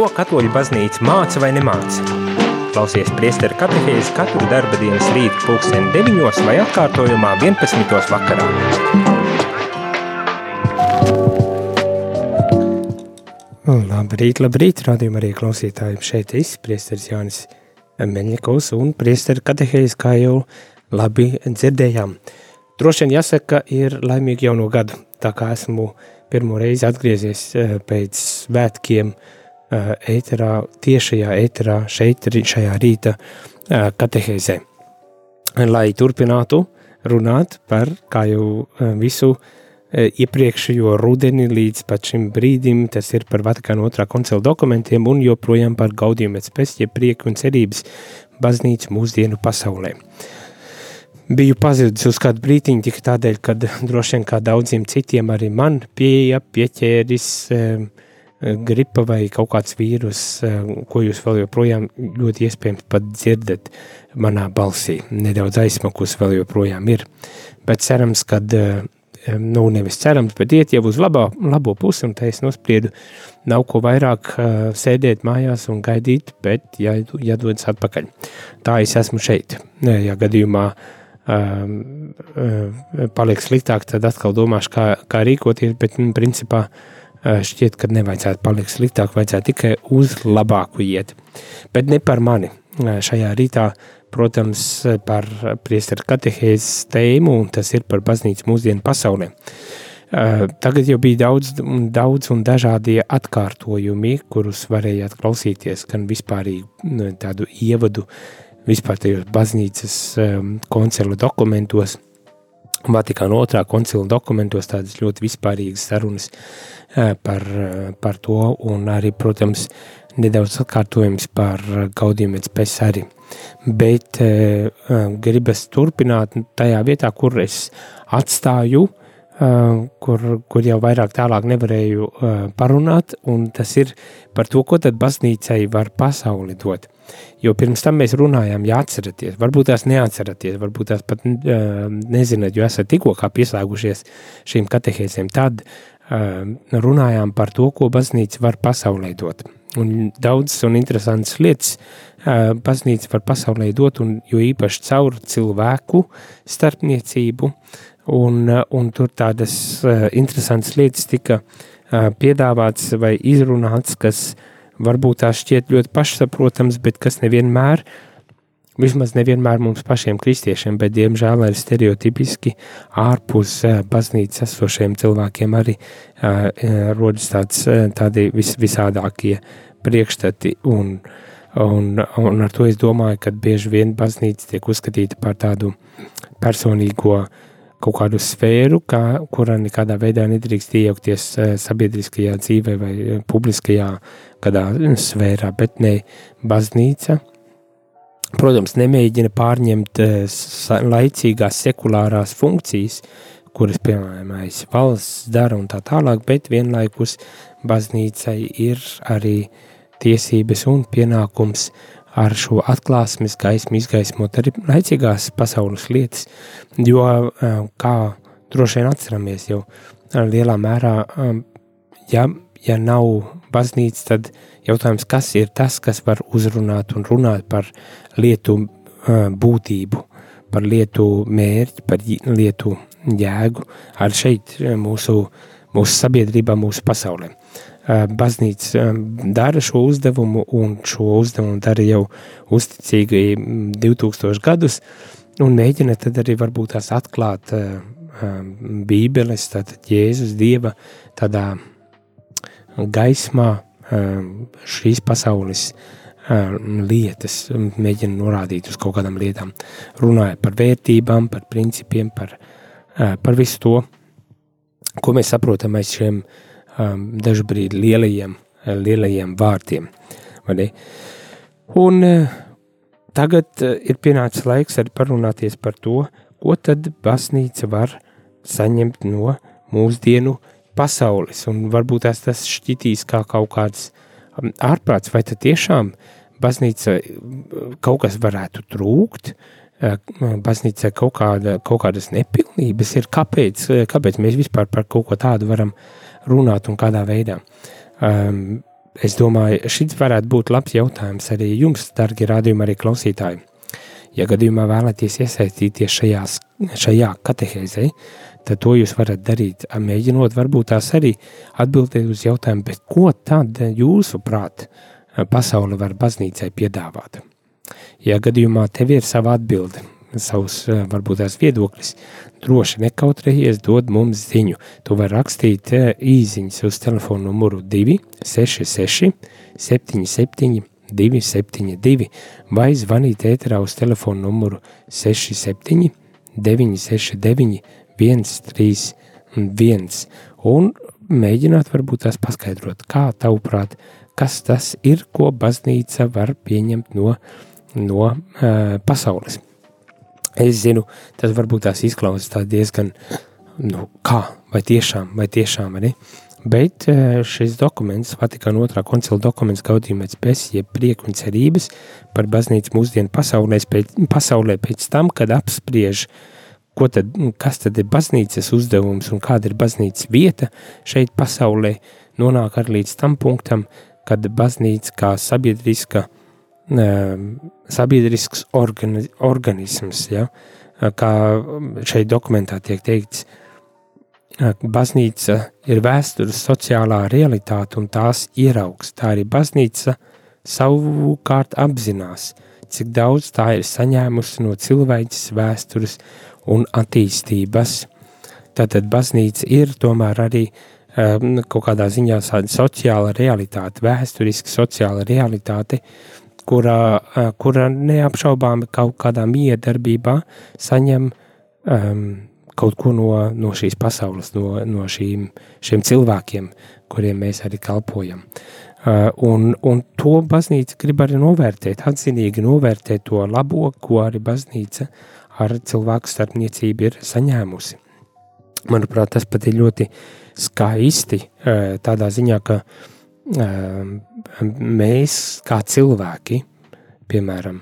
Ko katoļu baznīca māca vai nemāca? Klausies priesteru katehēzi katru darba dienas rītu pulksteni 9 vai atkārtojumā 11. vakarā. Labrīt, labrīt, rādījumā arī klausītājiem šeit es, priesteris Jānis Meļņikovs un priesteru katehēzi, kā jau labi dzirdējām. Droši vien jāsaka, ir laimīgi jauno gadu, tā kā esmu pirmo reizi atgriezies eh, pēc svētkiem eh, ēterā, tiešajā ēterā, šeit, šajā rīta eh, katehēzē. Lai turpinātu runāt par, kā jau visu iepriekšējo rudeni līdz pat šim brīdim, tas ir par Vatikāna otrā koncila dokumentiem un joprojām par gaudījumu pēc pēc, ja prieku un cerības baznīcu mūsdienu pasaulē. Biju pazudis uz kādu brītiņu tikai tādēļ, ka droši vien kā daudziem citiem arī man pieeja, pieķēris um, gripa vai kaut kāds vīrus, um, ko jūs vēl joprojām ļoti iespējams pat dzirdat manā balsī. Nedaudz aizsmakus vēl joprojām ir, bet cerams, ka, um, nu nevis cerams, bet iet jau uz labā, labo pusi, un tā es nospriedu, nav ko vairāk sēdēt mājās un gaidīt, bet jā, jādodas atpakaļ. Tā es esmu šeit, ja gadījumā paliek sliktāk, tad atkal domāšu, kā, kā rīkoties, bet, nu, principā, uh, šķiet, ka nevajadzētu palikt sliktāk, vajadzētu tikai uz labāku iet. Bet ne par mani. Uh, šajā rītā, protams, par priesteru katehēzes tēmu, un tas ir par baznīcu mūsdienu pasaulē. Uh, tagad jau bija daudz, daudz un dažādie atkārtojumi, kurus varējāt klausīties, gan vispārīgi tādu ievadu vispār tajos baznīcas koncila dokumentos, Vatikāna otrā koncila dokumentos tādas ļoti vispārīgas sarunas par, par to, un arī, protams, nedaudz atkārtojums par gaudījumu pēc arī. Bet uh, gribas turpināt tajā vietā, kur es atstāju, Uh, kur, kur jau vairāk tālāk nevarēju uh, parunāt, un tas ir par to, ko tad baznīcai var pasauli dot. Jo pirms tam mēs runājām, ja atceraties, varbūt tās neatceraties, varbūt tās pat uh, nezināt, jo esat tikko kā šīm katehēzēm, tad uh, runājām par to, ko baznīca var pasaulē dot. Un daudzas un interesantas lietas uh, baznīca var pasaulē dot, un jo īpaši caur cilvēku starpniecību, uh, un, un tur tādas uh, interesantas lietas tika uh, piedāvāts vai izrunāts, kas varbūt tā šķiet ļoti pašsaprotams, bet kas nevienmēr, vismaz nevienmēr mums pašiem kristiešiem, bet diemžēl arī stereotipiski ārpus uh, baznīcas esošiem cilvēkiem arī uh, rodas tāds, tādi vis, visādākie priekšstati un, un, un ar to es domāju, ka bieži vien baznīca tiek uzskatīta par tādu personīgo uh, kaut kādu sfēru, kā, kurā nekādā veidā nedrīkst iejaukties uh, sabiedriskajā dzīvē vai uh, publiskajā kādā sfērā, bet ne baznīca. Protams, nemēģina pārņemt laicīgās sekulārās funkcijas, kuras, piemēram, valsts dara un tā tālāk, bet vienlaikus baznīcai ir arī tiesības un pienākums ar šo atklāsmes gaismu izgaismot arī laicīgās pasaules lietas, jo, kā droši vien atceramies, jau lielā mērā, ja, ja nav baznīca, tad jautājums, kas ir tas, kas var uzrunāt un runāt par lietu būtību, par lietu mērķi, par lietu jēgu, ar šeit mūsu, mūsu sabiedrībā, mūsu pasaulē. Eh, baznīca eh, dara šo uzdevumu, un šo uzdevumu dara jau uzticīgi 2000 mm, gadus, un mēģina tad arī varbūt tās atklāt eh, Bībeles, tātad Jēzus Dieva tādā gaismā šīs pasaules lietas, mēģina norādīt uz kaut kādām lietām, runāja par vērtībām, par principiem, par, par visu to, ko mēs saprotam aiz šiem uh, um, dažbrīd lielajiem, lielajiem vārtiem. Un uh, tagad uh, ir pienācis laiks arī parunāties par to, ko tad baznīca var saņemt no mūsdienu pasaules. Un varbūt tas, tas šķitīs kā kaut kāds um, ārprāts, vai tad tiešām baznīca uh, kaut kas varētu trūkt, uh, baznīca kaut, kāda, kaut kādas nepilnības ir, kāpēc, kāpēc mēs vispār par kaut ko tādu varam uh, runāt un kādā veidā. Um, es domāju, šis varētu būt labs jautājums arī jums, darbie radījumi, arī klausītāji. Ja gadījumā vēlaties iesaistīties šajās, šajā katehēzē, tad to jūs varat darīt, mēģinot varbūt tās arī atbildēt uz jautājumu, bet ko tad jūsuprāt pasaule var baznīcai piedāvāt? Ja gadījumā tev ir sava atbilde, savs varbūt tās viedoklis, droši nekautrējies dod mums ziņu. Tu vari rakstīt īziņas uz telefonu numuru 266 77 272 vai zvanīt ēterā uz telefonu numuru 67 969 131 un mēģināt varbūt tās paskaidrot, kā tavuprāt, kas tas ir, ko baznīca var pieņemt no, no uh, pasaules. Es zinu, tas varbūt tās izklausās diezgan, nu, kā, vai tiešām, vai tiešām, arī, bet šis dokuments, Vatikāna otrā koncila dokuments gaudījumēc pēc, jeb prieku un cerības par baznīcu mūsdienu pasaulē, pēc, pasaulē pēc tam, kad apspriež uh, ko tad, kas tad ir baznīcas uzdevums un kāda ir baznīcas vieta šeit pasaulē, nonāk arī līdz tam punktam, kad baznīca kā sabiedriska, sabiedrisks organi, organisms, ja, kā šeit dokumentā tiek teikts, baznīca ir vēstures sociālā realitāte un tās ieraugs. Tā arī baznīca savukārt apzinās, cik daudz tā ir saņēmusi no cilvēces vēstures un attīstības. Tātad baznīca ir tomēr arī um, kaut kādā ziņā sociāla realitāte, vēsturiski sociāla realitāte, kurā, uh, kura neapšaubāmi kaut kādā miedarbībā saņem um, kaut ko no, no šīs pasaules, no, no šīm, šiem cilvēkiem, kuriem mēs arī kalpojam. Uh, un, un to baznīca grib arī novērtēt, atzinīgi novērtēt to labo, ko arī baznīca ar cilvēku starpniecību ir saņēmusi. Manuprāt, tas pat ir ļoti skaisti tādā ziņā, ka mēs kā cilvēki, piemēram,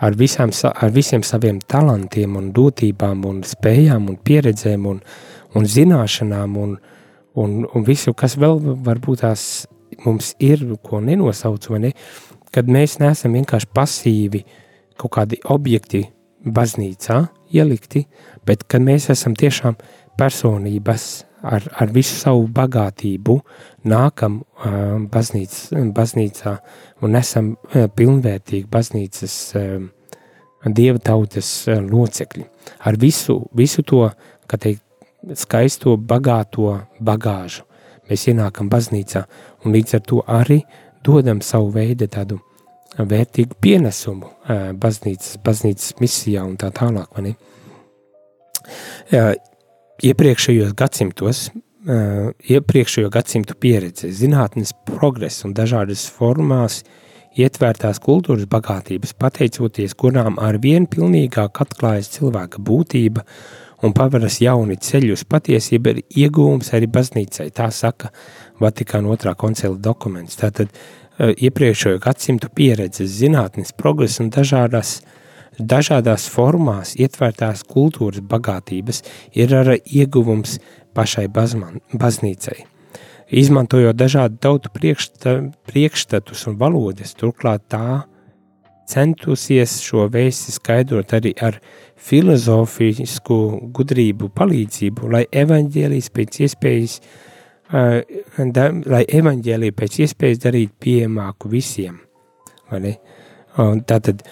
ar, visām, ar visiem saviem talantiem un dotībām un spējām un pieredzēm un, un zināšanām un, un, un visu, kas vēl varbūt tās mums ir, ko nenosauc, vai ne, kad mēs neesam vienkārši pasīvi kaut kādi objekti baznīcā ielikti, bet kad mēs esam tiešām personības ar, ar visu savu bagātību, nākam baznīc, baznīcā un esam pilnvērtīgi baznīcas dieva tautas locekļi. Ar visu, visu to, kā teikt, skaisto, bagāto bagāžu mēs ienākam baznīcā un līdz ar to arī dodam savu veidu tādu vērtīgu pienesumu baznīcas, baznīcas misijā un tā tālāk. Mani. Iepriekšējos gadsimtos, iepriekšējo gadsimtu pieredze, zinātnes progress un dažādas formās ietvērtās kultūras bagātības, pateicoties kurām ar vien pilnīgāk atklājas cilvēka būtība un paveras jauni ceļi uz patiesību, ir iegūms arī baznīcai. Tā saka Vatikāna otrā koncila dokuments. Tātad uh, iepriekšējo gadsimtu pieredzes, zinātnes progresa un dažādās, dažādās formās ietvērtās kultūras bagātības ir arī ieguvums pašai bazman, baznīcai. Izmantojot dažādu tautu priekšta, priekšstatus un valodas, turklāt tā centusies šo vēsti skaidrot arī ar filozofisku gudrību palīdzību, lai evaņģēlijs pēc iespējas uh, da, lai evaņģēliju pēc iespējas darītu pieejamāku visiem. Tātad,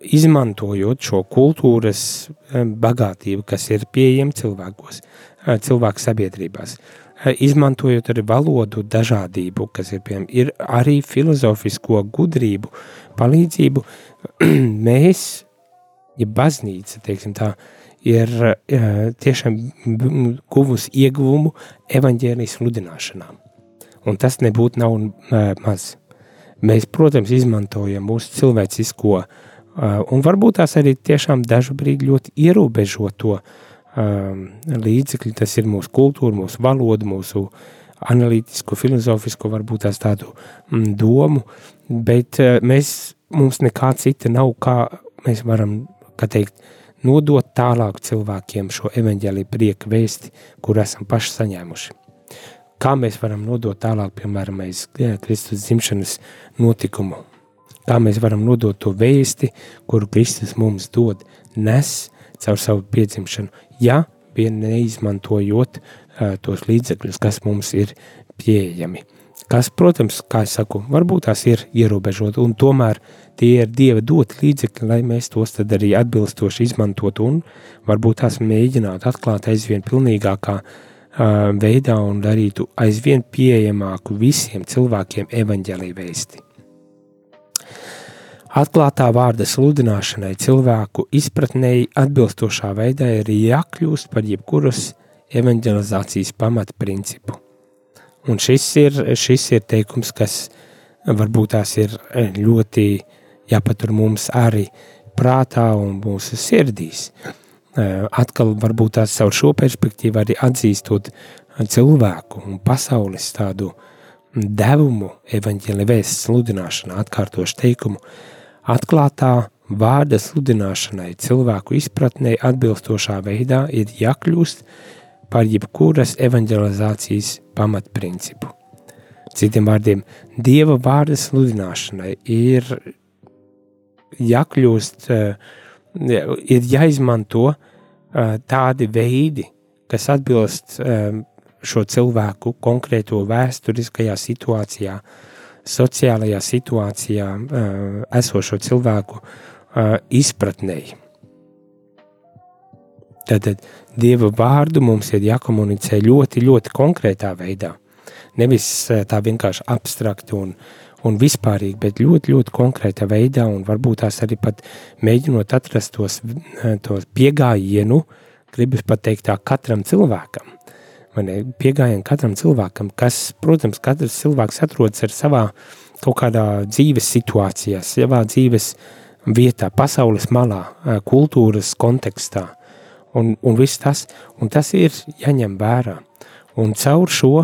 izmantojot šo kultūras eh, bagātību, kas ir pieejama cilvēkos, eh, cilvēku sabiedrībās, izmantojot arī valodu dažādību, kas ir pieejama, ir arī filozofisko gudrību palīdzību, mēs, ja baznīca, teiksim tā, uh, ir tiešām guvusi ieguvumu evaņģēlijas sludināšanā. Un tas nebūtu nav maz. Mēs, protams, izmantojam mūsu cilvēcisko, un varbūt tās arī tiešām dažu brīdi ļoti ierobežoto līdzekļu. Tas ir mūsu kultūra, mūsu valoda, mūsu analītisko, filozofisko, varbūt tās tādu domu, bet mēs, mums nekā cita nav, kā mēs varam, kā teikt, nodot tālāk cilvēkiem šo evaņģēlī prieka vēsti, kur esam paši saņēmuši. kā mēs varam nodot tālāk, piemēram, aiz Kristus dzimšanas notikumu, kā mēs varam nodot to vēsti, kuru Kristus mums dod, nes caur savu piedzimšanu, ja vien neizmantojot uh, tos līdzekļus, kas mums ir pieejami. Kas, protams, kā es saku, varbūt tās ir ierobežot, un tomēr tie ir Dieva doti līdzekļi, lai mēs tos arī atbilstoši izmantotu un varbūt tās mēģinātu atklāt aizvien pilnīgākā uh, veidā un darītu aizvien pieejamāku visiem cilvēkiem evaņģēlī vēsti. Atklātā vārda sludināšanai cilvēku izpratnēji atbilstošā veidā ir jākļūst par jebkuras evanģelizācijas pamatprincipu. Un šis ir, šis ir teikums, kas varbūt tās ir ļoti jāpatur mums arī prātā un mūsu sirdīs. Atkal varbūt tās caur šo perspektīvu arī atzīstot cilvēku un pasaules tādu devumu evaņģēlī vēsts sludināšanā, atkārtošu teikumu, Atklātā vārda sludināšanai cilvēku izpratnē atbilstošā veidā ir jākļūst par jebkuras evanģelizācijas pamatprincipu. Citiem vārdiem, Dieva vārda sludināšanai ir jākļūst, eh, ir jāizmanto eh, tādi veidi, kas atbilst eh, šo cilvēku konkrēto vēsturiskajā situācijā, sociālajā situācijā uh, esošo cilvēku uh, izpratnēji. Tātad Dieva vārdu mums ir jākomunicē ļoti, ļoti konkrētā veidā. Nevis uh, tā vienkārši abstrakti un, un vispārīgi, bet ļoti, ļoti konkrētā veidā, un varbūt tās arī pat mēģinot atrast tos, tos piegājienu, gribas pateikt tā katram cilvēkam pieejami katram cilvēkam, kas, protams, katrs cilvēks atrodas ar savā kaut kādā dzīves situācijā, savā dzīves vietā, pasaules malā, kultūras kontekstā. Un, un viss tas, un tas ir jāņem vērā. Un caur šo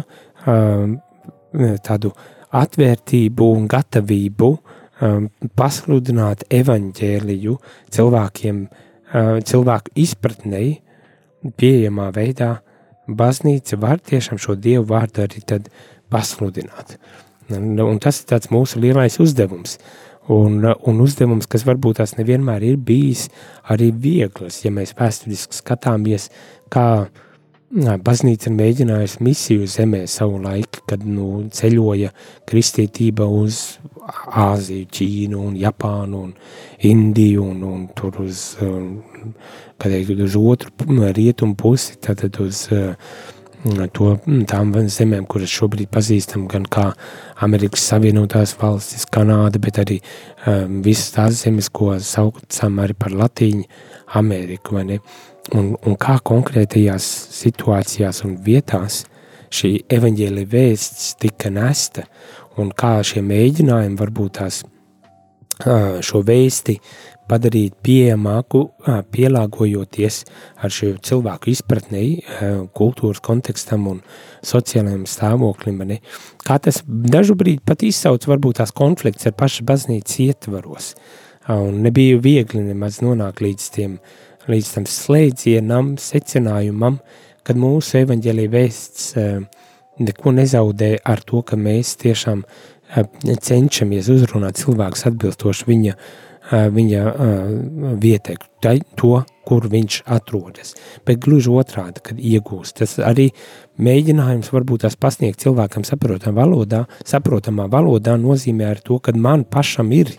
tādu atvērtību un gatavību pasludināt evaņģēliju cilvēkiem, cilvēku izpratnei pieejamā veidā, baznīca var tiešām šo dievu vārdu arī pasludināt. Un tas ir tāds mūsu lielais uzdevums. Un, un uzdevums, kas varbūt tās nevienmēr ir bijis arī viegls, ja mēs vēsturiski skatāmies, kā baznīca ir mēģinājusi misiju zemē savu laiku, kad nu, ceļoja kristītība uz Āziju, Ķīnu un Japānu un Indiju un, un tur uz kad ir uz otru rietumu pusi, tātad uz uh, to, tām zemēm, kuras šobrīd pazīstam gan kā Amerikas Savienotās valstis, Kanāda, bet arī um, visas tās zemes, ko saucam arī par Latīņu Ameriku, vai ne? Un, un kā konkrētajās situācijās un vietās šī evaņģēlija vēsts tika nesta un kā šie mēģinājumi varbūt tās šo vēsti padarīt pieejamāku, pielāgojoties ar šo cilvēku izpratnei, kultūras kontekstam un sociālajiem stāvoklim. Ne? Kā tas brīdi pat izsauc varbūt tās konflikts ar pašu baznīcas ietvaros. Un nebija viegli nemaz nonākt līdz, tiem, līdz tam slēdzienam, secinājumam, kad mūsu evaņģēlī vēsts neko nezaudē ar to, ka mēs tiešām cenšamies uzrunāt cilvēkus atbilstoši viņa uh, viņa vietai, to, kur viņš atrodas. Bet gluži otrādi, kad iegūst, tas arī mēģinājums varbūt tās pasniegt cilvēkam saprotamā valodā, saprotamā valodā nozīmē ar to, ka man pašam ir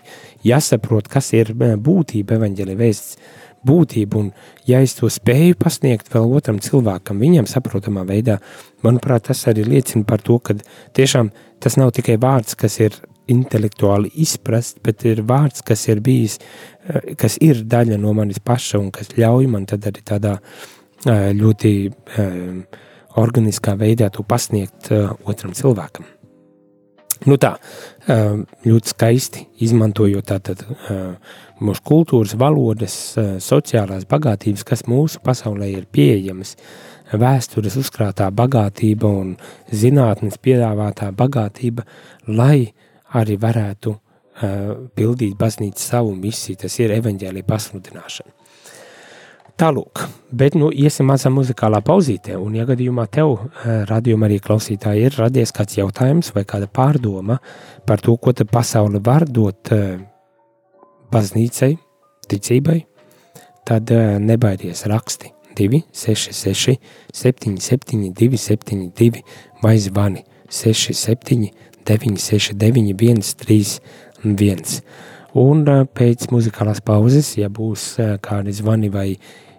jāsaprot, kas ir būtība evaņģēlī vēsts būtību, un ja es to spēju pasniegt vēl otram cilvēkam, viņam saprotamā veidā, manuprāt, tas arī liecina par to, ka tiešām tas nav tikai vārds, kas ir intelektuāli izprast, bet ir vārds, kas ir bijis, eh, kas ir daļa no manis paša un kas ļauj man tad arī tādā eh, ļoti eh, organiskā veidā to pasniegt otram cilvēkam. Nu tā, ļoti skaisti izmantojot tātad mūsu kultūras, valodas, sociālās bagātības, kas mūsu pasaulē ir pieejamas, vēstures uzkrātā bagātība un zinātnes piedāvātā bagātība, lai arī varētu pildīt baznīcu savu misiju, tas ir evaņģēlīja pasludināšana. Tālūk, bet nu iesim mazā muzikālā pauzītē, un ja gadījumā tev, radījumā arī klausītāji, ir radies kāds jautājums vai kāda pārdoma par to, ko pasaule var dot baznīcai, ticībai, tad nebaidies raksti 266 77 272 vai zvani 67 969 131. Un pēc muzikālās pauzes, ja būs kādi zvani vai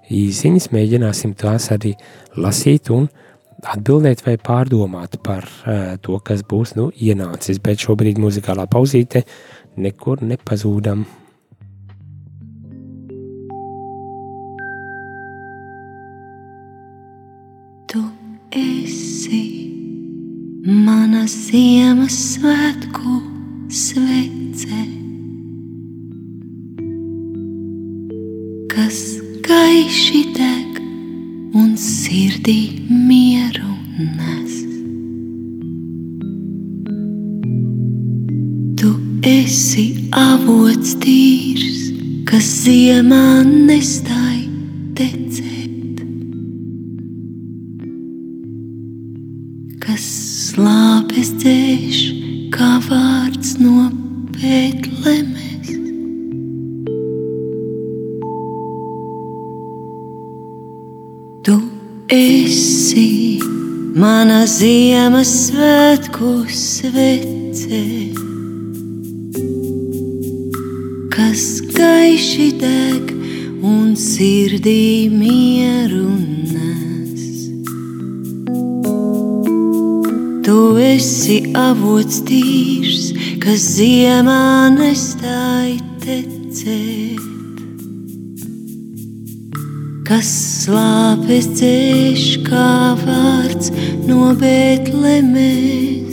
īsiņas, mēģināsim tās arī lasīt un atbildēt vai pārdomāt par uh, to, kas būs nu, ienācis. Bet šobrīd muzikālā pauzīte nekur nepazūdam. Tu esi mana Ziemassvētku svece, kas gaiši deg un sirdī mieru nes. Tu esi avots tīrs, kas ziemā nestāj tecēt, kas slāpes dzēš kā vārds no Bētlemes. Esi mana Ziemassvētku svece, kas gaiši deg un sirdī mieru nes. Tu esi avots tīrs, kas ziemā nestāj tecēt kas slāpes dzēš kā vārds no Bētlemes.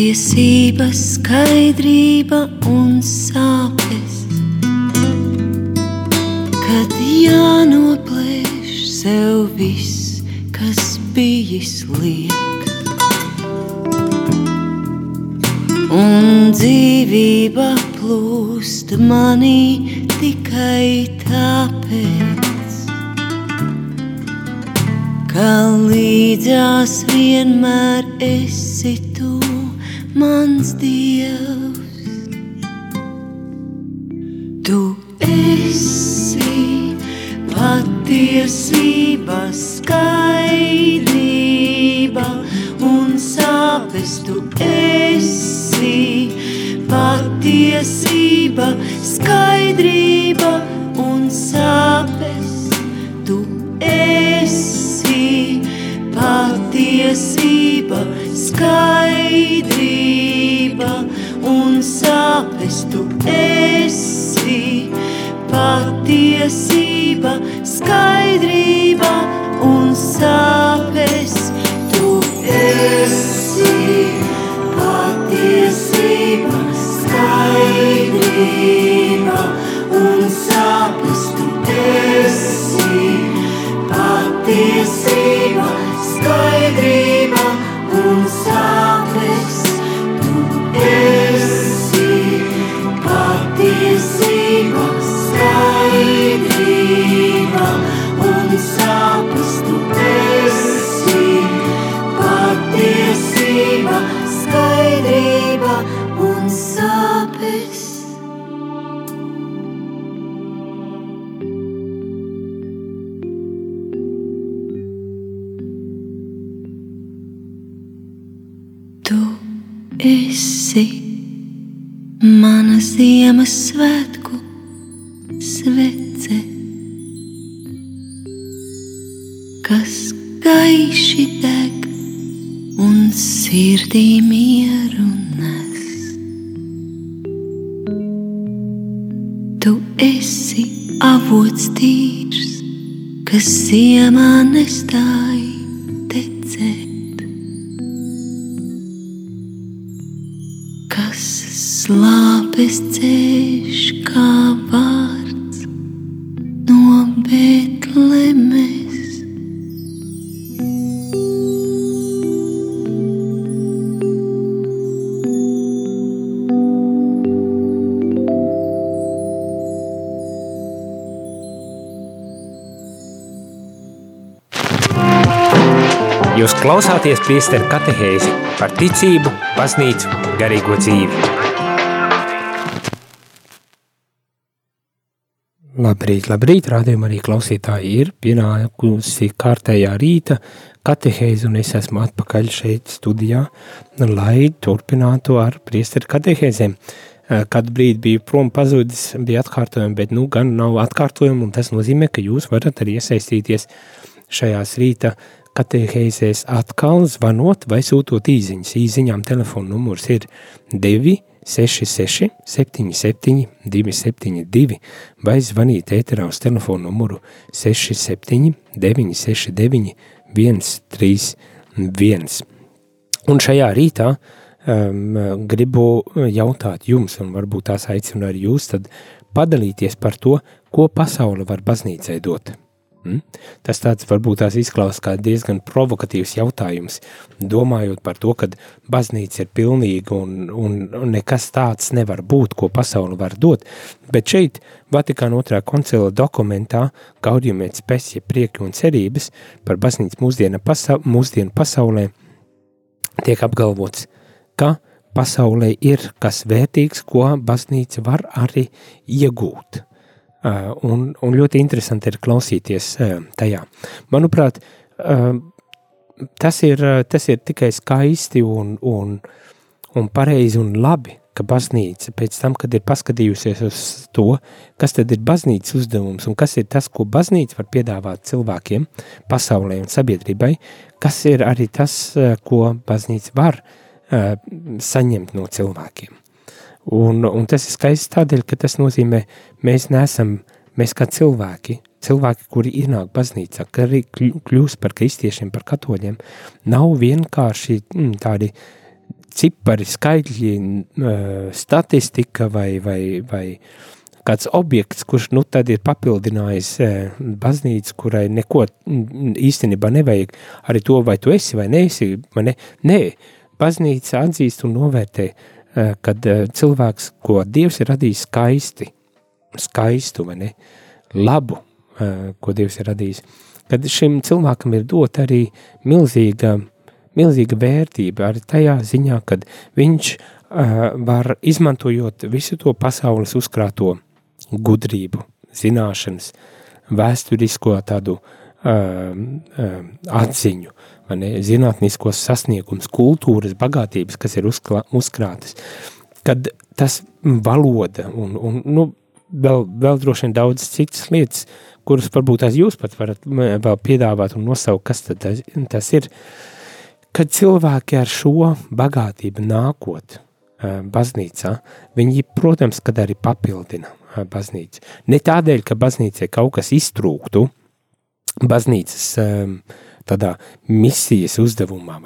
Patiesība, skaidrība un sāpes. Kad jānoplēš sev viss, kas bijis liekas. Un dzīvība plūst manī tikai tāpēc, ka līdzās vienmēr esi mans dievs. Tu esi patiesība, skaidrība un sāpes tu esi. Patiesība, skaidrība un sāpes tu esi. Patiesība, skaidrība sāpes tu esi. Patiesība, skaidrība un sāpes. Tu esi patiesība, skaidrība un sāpes. Tu esi patiesība, skaidrība Ziemassvētku svece, kas gaiši deg un sirdī mieru nes. Tu esi avots tīrs, kas ziemā nestājas. Slāpes dzēš kā vārds no Betlemes. Jūs klausāties priesteru katehēzi par ticību, baznīcu, garīgo dzīvi. Labrīt, labrīt, rādījumā arī klausītāji ir pienākusi kārtējā rīta katehēzi, un es esmu atpakaļ šeit studijā, lai turpinātu ar priesteru katehēzēm. Kādu brīdi biju prom pazudis, bija atkārtojumi, bet nu gan nav atkārtojumi, un tas nozīmē, ka jūs varat arī iesaistīties šajās rīta katehēzēs atkal zvanot vai sūtot īziņas. Īziņām telefona numurs ir 266 77 272 vai zvanīt ēterā uz telefona numuru 67 969 131. Un šajā rītā um, gribu jautāt jums, un varbūt tās aicinu arī jūs, tad padalīties par to, ko pasaule var baznīcai dot. Mm? Tas tāds varbūt tās izklausās kā diezgan provokatīvs jautājums, domājot par to, ka baznīca ir pilnīga un, un, un nekas tāds nevar būt, ko pasaule var dot. Bet šeit Vatikāna otrā koncila dokumentā Gaudium et Specie prieki un cerības par baznīcu mūsdienu, pasa mūsdienu pasaulē tiek apgalvots, ka pasaulē ir kas vērtīgs, ko baznīca var arī iegūt. Uh, un, un ļoti interesanti ir klausīties uh, tajā. Manuprāt, uh, tas, ir, tas ir tikai skaisti un, un, un pareizi un labi, ka baznīca pēc tam, kad ir paskatījusies uz to, kas tad ir baznīcas uzdevums un kas ir tas, ko baznīca var piedāvāt cilvēkiem, pasaulē un sabiedrībai, kas ir arī tas, ko baznīca var saņemt no cilvēkiem. Un, un tas ir skaisti tādēļ, ka tas nozīmē, mēs neesam, mēs kā cilvēki, cilvēki, kuri ienāk baznīcā, ka arī kļūst par kristiešiem, par katoļiem, nav vienkārši mm, tādi cipari, skaitļi, statistika vai, vai, vai kāds objekts, kurš nu tad ir papildinājis baznīcu, kurai neko īstenībā nevajag arī to, vai tu esi vai neesi, vai ne? Nē, baznīca atzīst un novērtē Eh, kad eh, cilvēks, ko Dievs ir radījis skaisti, skaistu vai ne, labu, eh, ko Dievs ir radījis, kad šim cilvēkam ir dot arī milzīga, milzīga vērtība arī tajā ziņā, kad viņš var izmantojot visu to pasaules uzkrāto gudrību, zināšanas, vēsturisko tādu atziņu, ne, zinātniskos sasniegumus, kultūras bagātības, kas ir uzklā, uzkrātas, kad tas valoda un, un nu, vēl, vēl droši vien daudz citas lietas, kuras varbūt tās jūs pat varat vēl piedāvāt un nosaukt, kas tad tas, tas ir, kad cilvēki ar šo bagātību nākot baznīcā, viņi, protams, kad arī papildina baznīcu. Ne tādēļ, ka baznīcai kaut kas iztrūktu, baznīcas um, tādā misijas uzdevumā,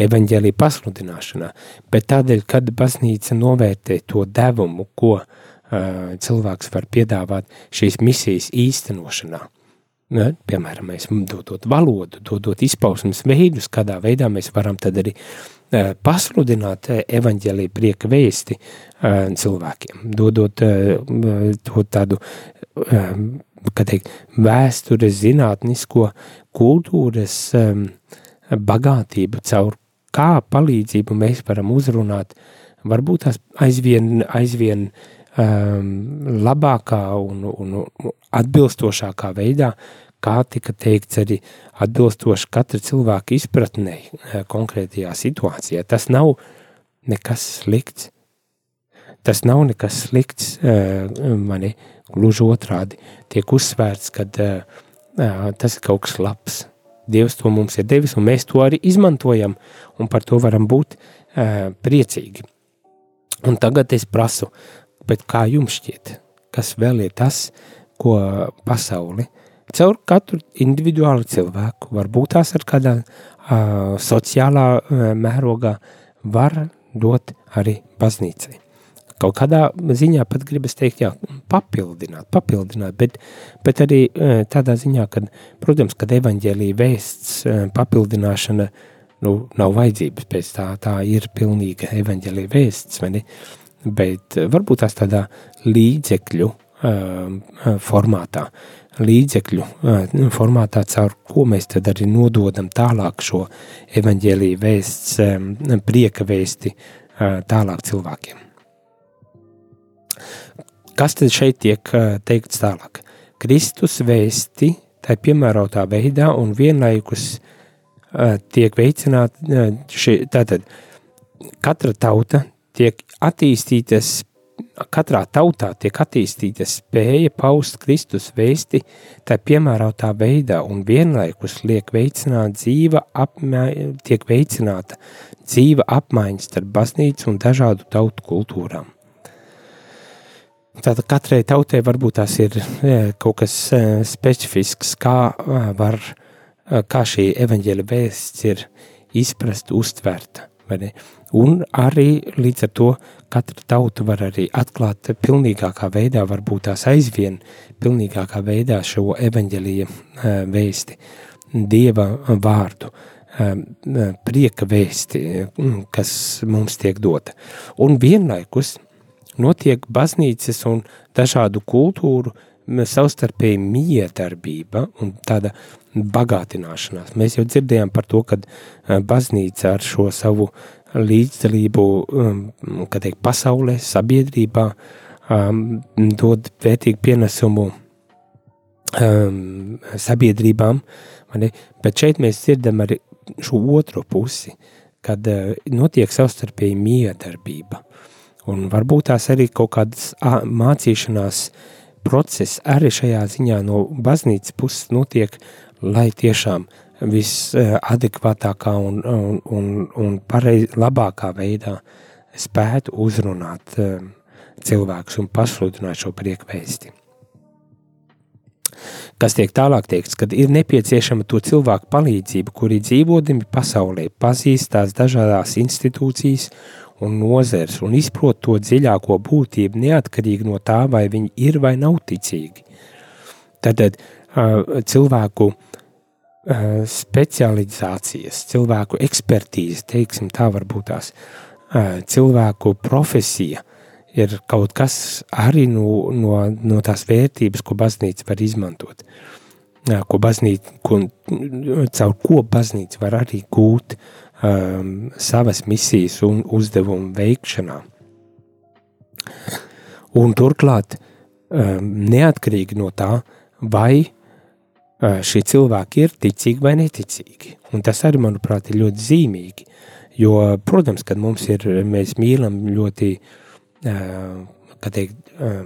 evaņģēlīja pasludināšanā, bet tādēļ, kad baznīca novērtē to devumu, ko uh, cilvēks var piedāvāt šīs misijas īstenošanā. Ne? Piemēram, mēs dodot valodu, dodot izpausmes veidus, kādā veidā mēs varam tad arī uh, pasludināt evaņģēlīju prieka vēsti uh, cilvēkiem, dodot uh, tādu teikt, vēstures, zinātnisko kultūras um, bagātību, caur kā palīdzību mēs varam uzrunāt, varbūt tās aizvien, aizvien um, labākā un, un, un atbilstošākā veidā, kā tika teikts arī atbilstoši katra cilvēka izpratnei uh, konkrētajā situācijā. Tas nav nekas slikts. Tas nav nekas slikts, uh, mani gluži otrādi tiek uzsvērts, ka uh, uh, tas ir kaut kas labs Dievs to mums ir devis, un mēs to arī izmantojam, un par to varam būt uh, priecīgi. Un tagad es prasu, kā jums šķiet, kas vēl ir tas, ko pasauli caur katru individuālu cilvēku, varbūt tās ar kādā uh, sociālā uh, mērogā, var dot arī baznīcai kaut kādā ziņā pat gribas teikt, jā, papildināt, papildināt, bet, bet arī e, tādā ziņā, ka, protams, kad evaņģēlīja vēsts e, papildināšana, nu, nav vajadzības pēc tā, tā ir pilnīga evaņģēlīja vēsts, vai ne? Bet varbūt tās tādā līdzekļu formātā, līdzekļu uh, formātā, caur ko mēs tad arī nododam tālāk šo evaņģēlīju vēsts, prieka vēsti tālāk cilvēkiem. Kas tad šeit tiek teikts tālāk? Kristus vēsti, tā piemērotā veidā un vienlaikus tiek veicināta, šī, tātad katra tauta tiek attīstītas, katrā tautā tiek attīstīta spēja paust Kristus vēsti, tā piemērotā veidā un vienlaikus liek veicināt dzīva apmā, tiek veicināta dzīva apmaiņas starp baznīcu un dažādu tautu kultūrām. Tātad katrai tautai varbūt tās ir kaut kas specifisks, kā var, kā šī evaņģēla vēsts ir izprast, uztverta. Un arī līdz ar to katra tauta var arī atklāt pilnīgākā veidā, varbūt tās aizvien pilnīgākā veidā šo evaņģēlīja vēsti, Dieva vārdu, prieka vēsti, kas mums tiek dota. Un vienlaikus notiek baznīcas un dažādu kultūru savstarpēji miedarbība un tāda bagātināšanās. Mēs jau dzirdējām par to, ka baznīca ar šo savu līdzdalību, kā teikt, pasaulē, sabiedrībā, dod vērtīgu pienesumu sabiedrībām, bet šeit mēs dzirdam arī šo otro pusi, kad notiek savstarpēji miedarbība. Un varbūt tās arī kaut kādas mācīšanās process arī šajā ziņā no baznīcas puses notiek, lai tiešām visadekvātākā un, un, un, un pareiz, labākā veidā spētu uzrunāt cilvēkus un pasludināt šo priekvēsti. Kas tiek tālāk teikts, kad ir nepieciešama to cilvēku palīdzība, kuri dzīvodami pasaulē pazīst tās dažādās institūcijas un nozeres un izprot to dziļāko būtību neatkarīgi no tā, vai viņi ir vai nav ticīgi. Tad cilvēku specializācijas, cilvēku ekspertīze, teiksim tā varbūt tās, uh, cilvēku profesija ir kaut kas arī no, no, no tās vērtības, ko baznīca var izmantot. Ko baznīca, ko, caur ko baznīca var arī gūt uh, um, savas misijas un uzdevumu veikšanā. Un turklāt, um, neatkarīgi no tā, vai uh, šie cilvēki ir ticīgi vai neticīgi. Un tas arī, manuprāt, ir ļoti zīmīgi. Jo, protams, kad mums ir, mēs mīlam ļoti, uh, kā teikt, uh,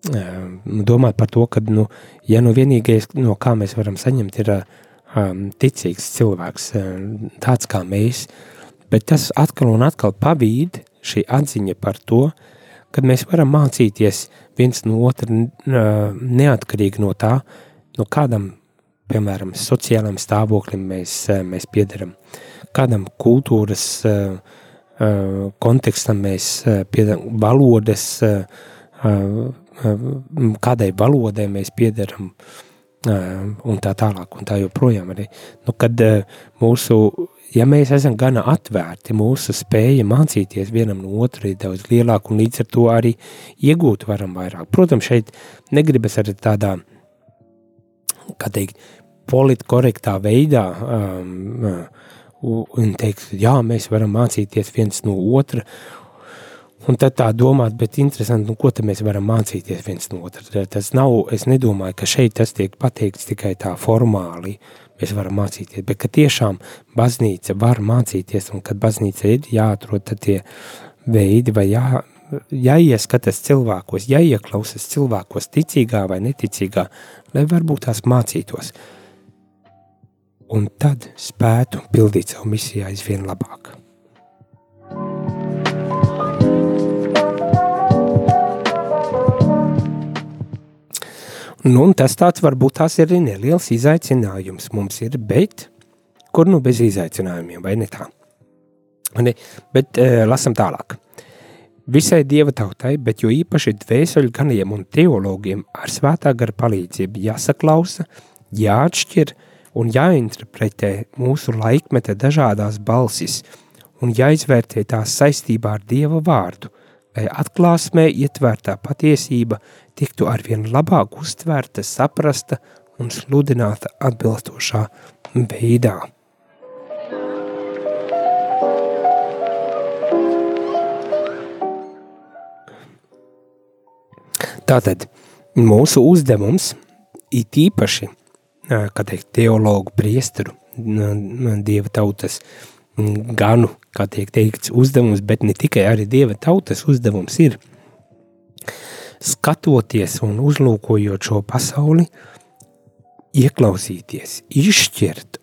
domāt par to, ka, nu, ja nu vienīgais, no kā mēs varam saņemt, ir uh, ticīgs cilvēks, um, tāds kā mēs, bet tas atkal un atkal pavīd šī atziņa par to, kad mēs varam mācīties viens no otra uh, neatkarīgi no tā, no kādam, piemēram, sociālam stāvoklim mēs, uh, mēs piedaram, kādam kultūras uh, kontekstam mēs piedaram, valodas, kādai valodai mēs piedaram, uh, un tā tālāk, un tā joprojām arī. Nu, kad mūsu, ja mēs esam gana atvērti, mūsu spēja mācīties vienam no otra ir daudz lielāka, un līdz ar to arī iegūt varam vairāk. Protams, šeit negribas arī tādā, kā teikt, politkorektā veidā um, un teikt, jā, mēs varam mācīties viens no otra, Un tad tā domāt, bet interesanti, nu, ko mēs varam mācīties viens no otra. Tas nav, es nedomāju, ka šeit tas tiek pateikts tikai tā formāli, mēs varam mācīties, bet tiešām baznīca var mācīties, un kad baznīca ir jāatrod tie veidi vai jā, jāieskatās cilvēkos, jāieklausās cilvēkos, ticīgā vai neticīgā, lai varbūt tās mācītos. un tad spētu pildīt savu misiju aizvien labāk. Nu, tas tāds varbūt tās ir arī neliels izaicinājums mums ir, bet kur nu bez izaicinājumiem, vai ne tā? Ne, bet uh, lasam tālāk. Visai dieva tautai, bet jo īpaši dvēseļu ganiem un teologiem ar svētā gara palīdzību jāsaklausa, jāatšķir un jāinterpretē mūsu laikmeta dažādās balsis un jāizvērtē tās saistībā ar dieva vārdu, atklāsmē ietvērtā patiesība tiktu arvien labāk uztvērta, saprasta un sludināta atbilstošā veidā. Tātad mūsu uzdevums ir īpaši, kā teikt, teologu priesteru, dieva tautas ganu, kā tiek teikts, uzdevums, bet ne tikai arī dieva tautas uzdevums ir skatoties un uzlūkojot šo pasauli, ieklausīties, izšķirt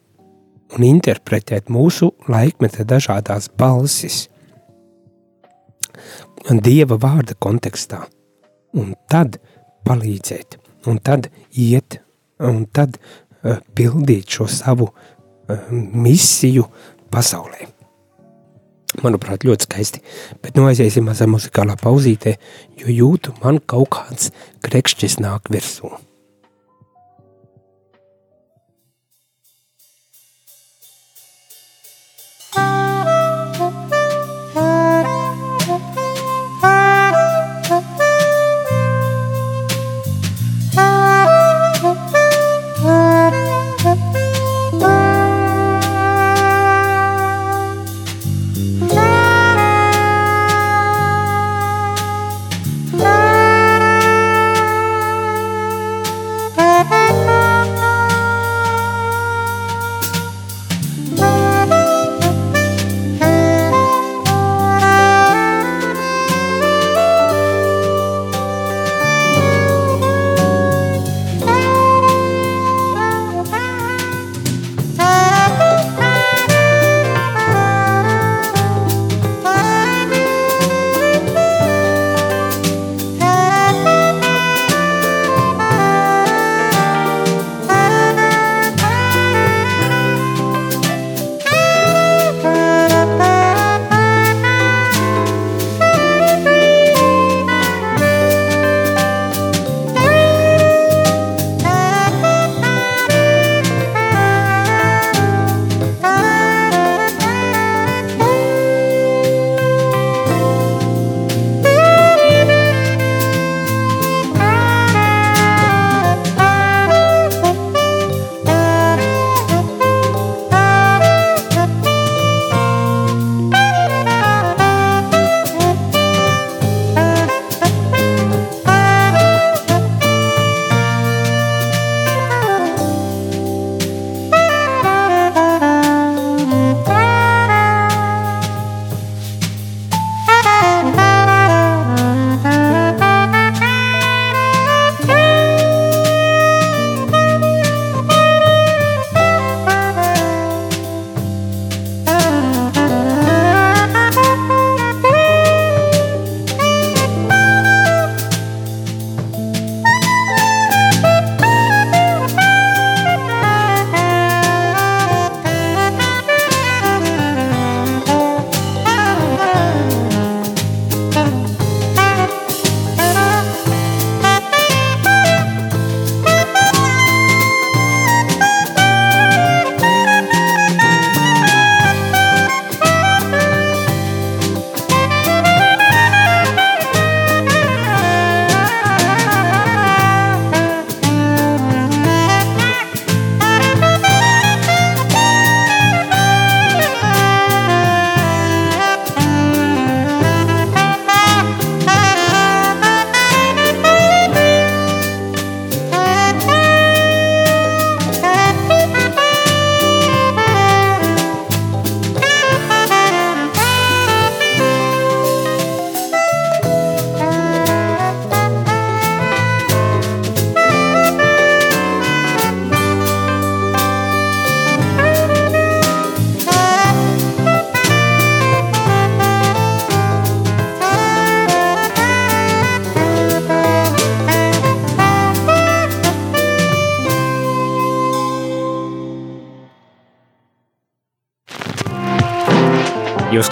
un interpretēt mūsu laikmeta dažādās balsis Dieva vārda kontekstā – un tad palīdzēt, un tad iet, un tad uh, pildīt šo savu uh, misiju pasaulē. Manuprāt, ļoti skaisti. Bet nu aiziesim mazā muzikālā pauzītē, jo jūtu man kaut kāds krekšķis nāk virsū.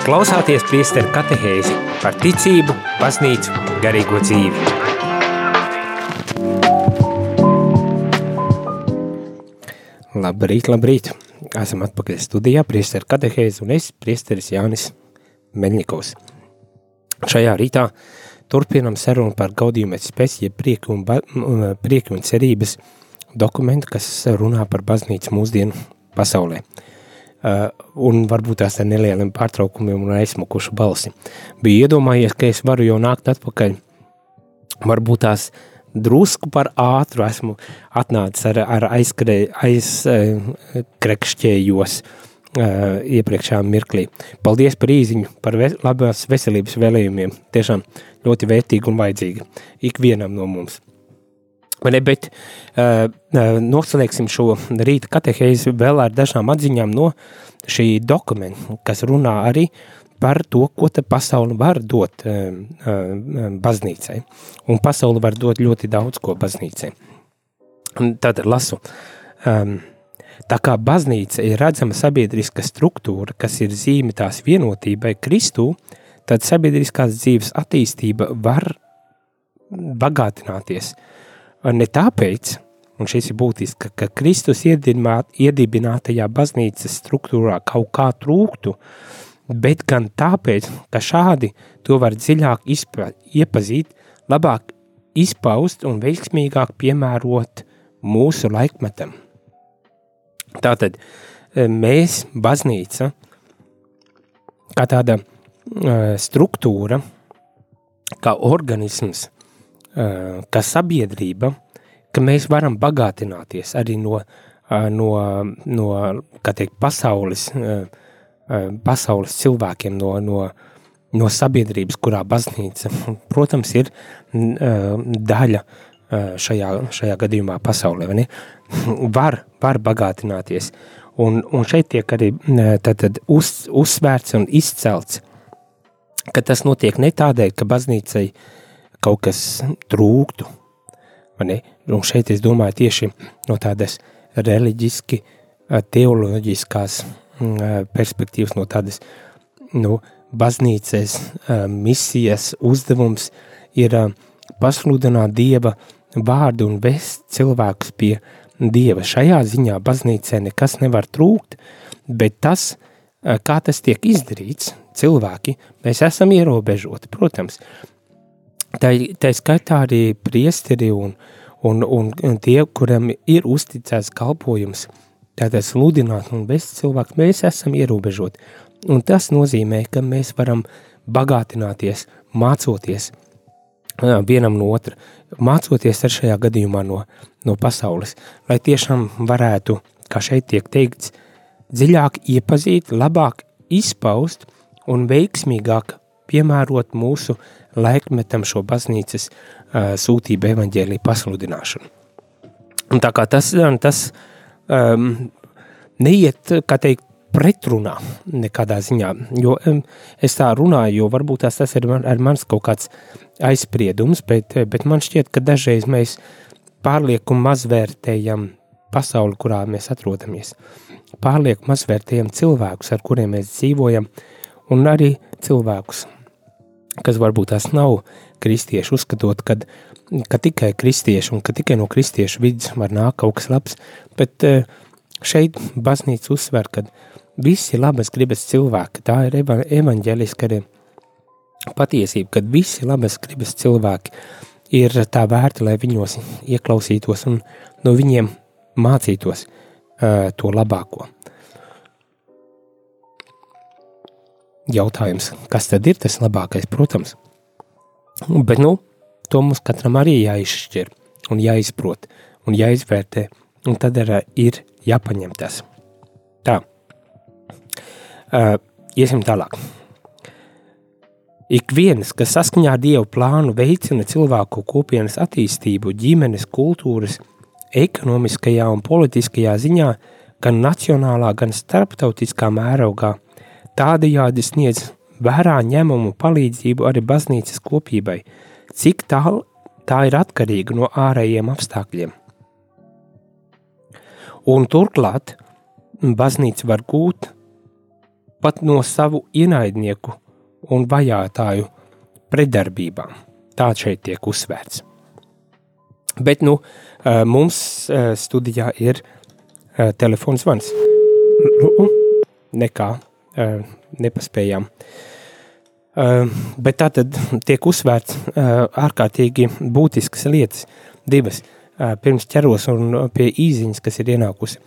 Klausāties priesteru katehēzi par ticību, baznīcu, garīgo dzīvi. Labrīt, labrīt! Esam atpakaļ studijā, priesteru katehēzi un es, priesteris Jānis Meļņikovs. Šajā rītā turpinam sarunu par gaudījumu spēci, jeb prieku un, ba, prieku un cerības dokumentu, kas runā par baznīcu mūsdienu pasaulē. Uh, un varbūt tās ar nelieliem pārtraukumiem un aizsmukušu balsi. Bija iedomājies, ka es varu jau nākt atpakaļ, varbūt tās drusku par ātru esmu atnācis ar, ar aizkrekšķējos uh, iepriekšējā mirklī. Paldies par īziņu, par ve labās veselības vēlējumiem. Tiešām ļoti vērtīgi un vajadzīgi ikvienam no mums. Ne, bet uh, noslēgsim šo rīta katehēzi vēl ar dažām atziņām no šī dokumenta, kas runā arī par to, ko ta pasauli var dot uh, uh, baznīcai. Un pasauli var dot ļoti daudz ko baznīcai. Tad lasu. Um, tā kā baznīca ir redzama sabiedriska struktūra, kas ir zīme tās vienotībai Kristū, tad sabiedriskās dzīves attīstība var bagātināties – ne tāpēc, un šis ir būtiski, ka Kristus iedibinātajā baznīcas struktūrā kaut kā trūktu, bet gan tāpēc, ka šādi to var dziļāk izpra, iepazīt, labāk izpaust un veiksmīgāk piemērot mūsu laikmetam. Tātad e, mēs, baznīca, kā tāda uh, struktūra, kā organisms, kā sabiedrība, ka mēs varam bagātināties arī no, no, no kā teikt, pasaules, pasaules cilvēkiem, no, no, no sabiedrības, kurā baznīca, protams, ir daļa šajā, šajā gadījumā pasaulē, ne? Var, var bagātināties. Un, un šeit tiek arī tad, tad uz, uzsvērts un izcelts, ka tas notiek ne tādēļ, ka baznīcai uh, kaut kas trūktu. Un šeit es domāju tieši no tādas reliģiski, teoloģiskās perspektīvas, no tādas nu, baznīcas misijas uzdevums ir pasludināt Dieva vārdu un vest cilvēkus pie Dieva. Šajā ziņā baznīcē nekas nevar trūkt, bet tas, kā tas tiek izdarīts, cilvēki, mēs esam ierobežoti, protams, Tā, tā skaitā arī priesteri un, un, un, un tie, kuriem ir uzticēts kalpojums, tātad sludināt un vest cilvēku, mēs esam ierobežoti. Un tas nozīmē, ka mēs varam bagātināties, mācoties vienam no otra, mācoties ar šajā gadījumā no, no pasaules, lai tiešām varētu, kā šeit tiek teikts, dziļāk iepazīt, labāk izpaust un veiksmīgāk piemērot mūsu laikmetam šo baznīcas uh, sūtību evaņģēlī pasludināšanu. Un tā kā tas, tas um, neiet, kā teikt, pretrunā nekādā ziņā, jo um, es tā runāju, jo varbūt tās tas ir man, ar mans kaut kāds aizspriedums, bet, bet man šķiet, ka dažreiz mēs pārlieku mazvērtējam pasauli, kurā mēs atrodamies. Pārlieku mazvērtējam cilvēkus, ar kuriem mēs dzīvojam, un arī cilvēkus, kas varbūt tās nav kristieši, uzskatot, kad, ka tikai kristieši un ka tikai no kristiešu vidas var nākt kaut kas labs, bet eh, šeit baznīca uzsver, ka visi labas gribas cilvēki, tā ir eva, evaņģeliska arī patiesība, kad visi labas gribas cilvēki ir tā vērti, lai viņos ieklausītos un no viņiem mācītos uh, to labāko. Jautājums, kas tad ir tas labākais, protams. Bet, nu, to mums katram arī jāizšķir un jāizprot un jāizvērtē, un tad arī ir jāpaņem tas. Tā, uh, iesim tālāk. Ik viens, kas saskaņā ar Dievu plānu veicina cilvēku kopienas attīstību, ģimenes, kultūras, ekonomiskajā un politiskajā ziņā, gan nacionālā, gan starptautiskā mērogā, Tādējādi sniedz vērā ņemumu palīdzību arī baznīcas kopībai, cik tālu tā ir atkarīga no ārējiem apstākļiem. Un turklāt baznīca var gūt pat no savu ienaidnieku un vajātāju pretdarbībām. Tā šeit tiek uzsvērts. Bet nu, mums studijā ir telefons zvans. Nu, nekā, nepaspējām. Bet tā tad tiek uzsvērts ārkārtīgi būtiskas lietas, divas, pirms ķeros un pie īziņas, kas ir ienākusi.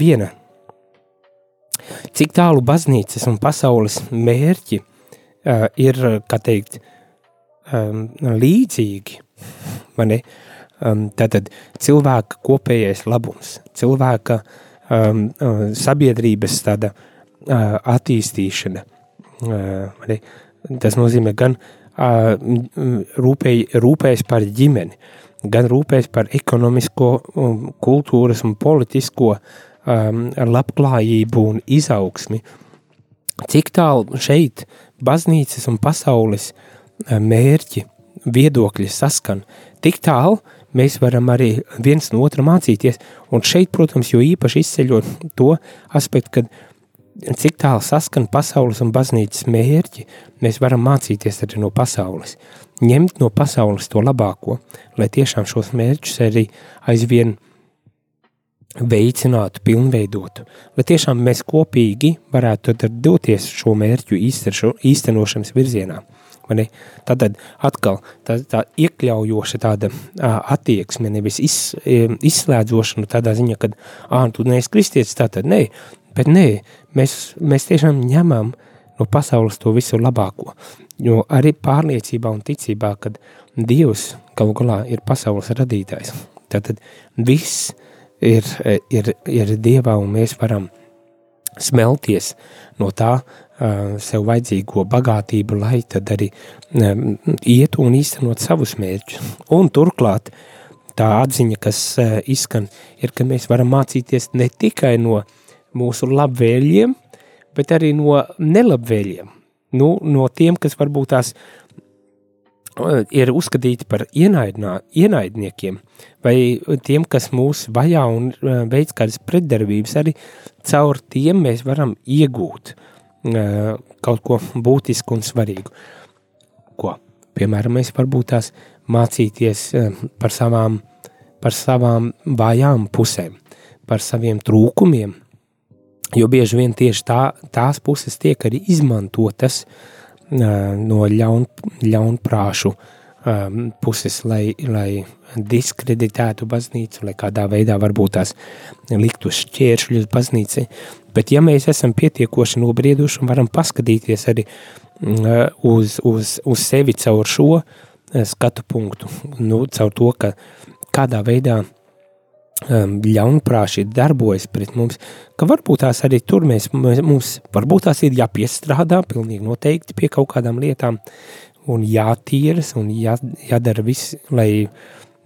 Viena, cik tālu baznīcas un pasaules mērķi ir, kā teikt, līdzīgi, mani, tātad cilvēka kopējais labums, cilvēka sabiedrības tāda attīstīšana, tas nozīmē gan rūpēj, rūpējas par ģimeni, gan rūpējas par ekonomisko, kultūras un politisko um, labklājību un izaugsmi. Cik tālu šeit baznīcas un pasaules mērķi, viedokļi saskan, tik tālu mēs varam arī viens no otra mācīties. Un šeit, protams, jo īpaši izceļot to aspektu, kad cik tālu saskan pasaules un baznīcas mērķi, mēs varam mācīties arī no pasaules. Ņemt no pasaules to labāko, lai tiešām šos mērķus arī aizvien veicinātu, pilnveidotu, lai tiešām mēs kopīgi varētu doties šo mērķu īstenošanas virzienā. Tad atkal tā, tā iekļaujoša tāda attieksme, nevis iz, izslēdzošana tādā ziņā, ka, ah, tu neesi kristietis, tātad nē, Bet nē, mēs, mēs tiešām ņemam no pasaules to visu labāko. Jo arī pārliecībā un ticībā, ka Dievs galu galā ir pasaules radītājs. Tad viss ir, ir, ir Dievā un mēs varam smelties no tā uh, sev vajadzīgo bagātību, lai tad arī um, iet un īstenot savus mērķus. Un turklāt tā atziņa, kas uh, izskan, ir, ka mēs varam mācīties ne tikai no uh, mūsu labvēlīgiem, bet arī no nelabvēlīgiem. Nu, no tiem, kas varbūt tās uh, ir uzskatīti par ienaidnā, ienaidniekiem, vai tiem, kas mūs vajā un uh, veids kādas pretdarbības, arī caur tiem mēs varam iegūt uh, kaut ko būtisku un svarīgu. Ko? Piemēram, mēs varbūt tās mācīties par savām, par savām vājām pusēm, par saviem trūkumiem, Jo bieži vien tieši tā, tās puses tiek arī izmantotas uh, no ļaun, ļaunprāšu puses, lai, lai diskreditētu baznīcu, lai kādā veidā varbūt tās liktu šķēršļus baznīcai. Bet ja mēs esam pietiekoši nobrieduši un varam paskatīties arī uh, uz, uz, uz sevi caur šo uh, skatu punktu, nu, caur to, ka kādā veidā um, ļaunprātīgi darbojas pret mums, ka varbūt tās arī tur mēs, mums varbūt tās ir jāpiestrādā pilnīgi noteikti pie kaut kādām lietām un jātīras un jā, jādara viss, lai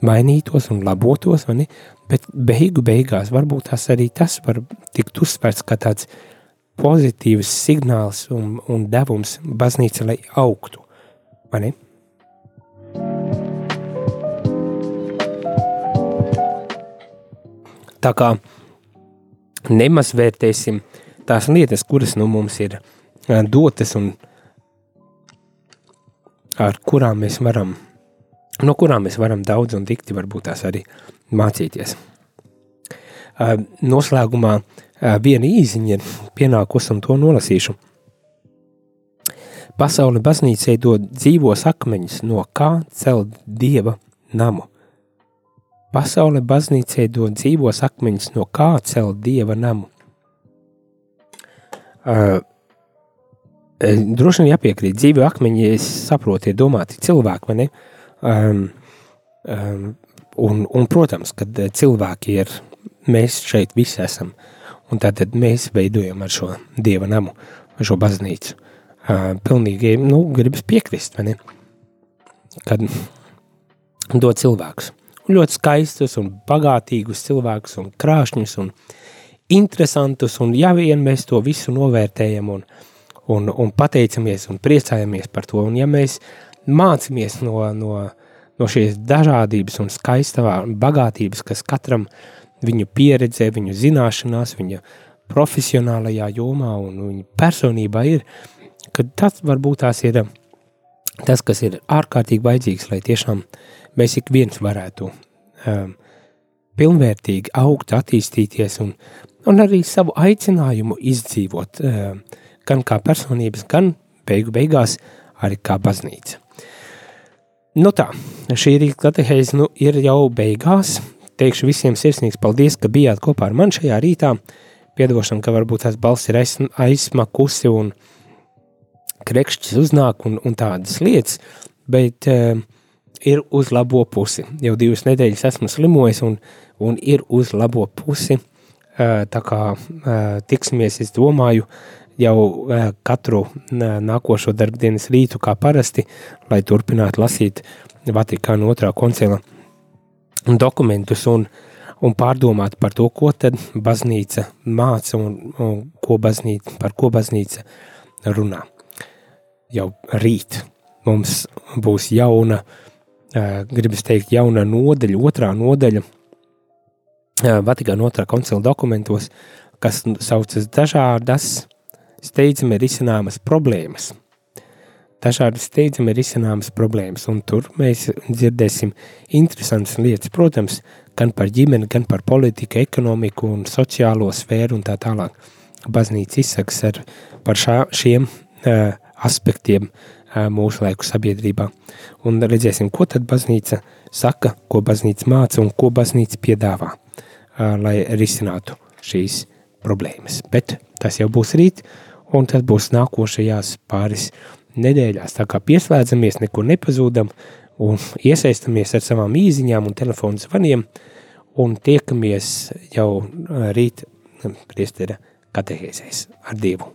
mainītos un labotos, vai ne? Bet beigu beigās varbūt tās arī tas var tikt uzsvērts kā tāds pozitīvs signāls un, un devums baznīca, lai augtu, vai ne? Tā kā nemaz vērtēsim tās lietas, kuras nu mums ir dotas un ar kurām mēs varam, no kurām mēs varam daudz un dikti varbūt tās arī mācīties. Noslēgumā viena īziņa ir pienākusi un to nolasīšu. Pasauli baznīcai dod dzīvos akmeņus, no kā celt dieva namu. Pasaule baznīcai dod dzīvos akmeņus, no kā celt dieva namu. Uh, droši vien jāpiekrīt, dzīve akmeņi, es saprotu, ir domāti cilvēki, vai ne? Um, um, un, un, protams, kad cilvēki ir, mēs šeit visi esam, un tātad mēs veidojam ar šo dieva namu, ar šo baznīcu. Uh, pilnīgi, nu, gribas piekrist, vai ne? Kad dod cilvēkus ļoti skaistus un bagātīgus cilvēkus un krāšņus un interesantus, un ja vien mēs to visu novērtējam un, un, un pateicamies un priecājamies par to, un ja mēs mācamies no, no, no šīs dažādības un skaistā bagātības, kas katram viņu pieredzē, viņu zināšanās, viņa profesionālajā jomā un viņa personībā ir, ka tas varbūt tās ir tas, kas ir ārkārtīgi vajadzīgs, lai tiešām mēs ik viens varētu um, pilnvērtīgi augt, attīstīties un, un arī savu aicinājumu izdzīvot, um, gan kā personības, gan beigu beigās arī kā baznīca. Nu tā, šī rīta katehēze nu, ir jau beigās. Teikšu visiem sirsnīgs paldies, ka bijāt kopā ar mani šajā rītā. Piedošana, ka varbūt tās balss ir aizsmakusi un krekšķis uznāk un, un tādas lietas, bet uh, ir uz labo pusi. Jau divas nedēļas esmu slimojis un, un ir uz labo pusi. Uh, tā kā uh, tiksimies, es domāju, jau katru nākošo darbdienas rītu, kā parasti, lai turpinātu lasīt Vatikāna otrā koncila dokumentus un, un pārdomāt par to, ko tad baznīca māca un, un ko baznīca, par ko baznīca runā. Jau rīt mums būs jauna, gribas teikt, jauna nodeļa, otrā nodeļa Vatikāna otrā koncila dokumentos, kas saucas dažādas steidzami risināmas problēmas. Dažādi steidzami risināmas problēmas, un tur mēs dzirdēsim interesantas lietas, protams, gan par ģimeni, gan par politiku, ekonomiku un sociālo sfēru un tā tālāk. Baznīca izsaks ar, par šā, šiem uh, aspektiem uh, mūsu laiku sabiedrībā. Un redzēsim, ko tad baznīca saka, ko baznīca māca un ko baznīca piedāvā, lai risinātu šīs problēmas. Bet tas jau būs rīt, un tas būs nākošajās pāris nedēļās. Tā kā pieslēdzamies, nekur nepazūdam un iesaistamies ar savām īziņām un telefonu zvaniem un tiekamies jau rīt priestera katehēzēs ar Dievu.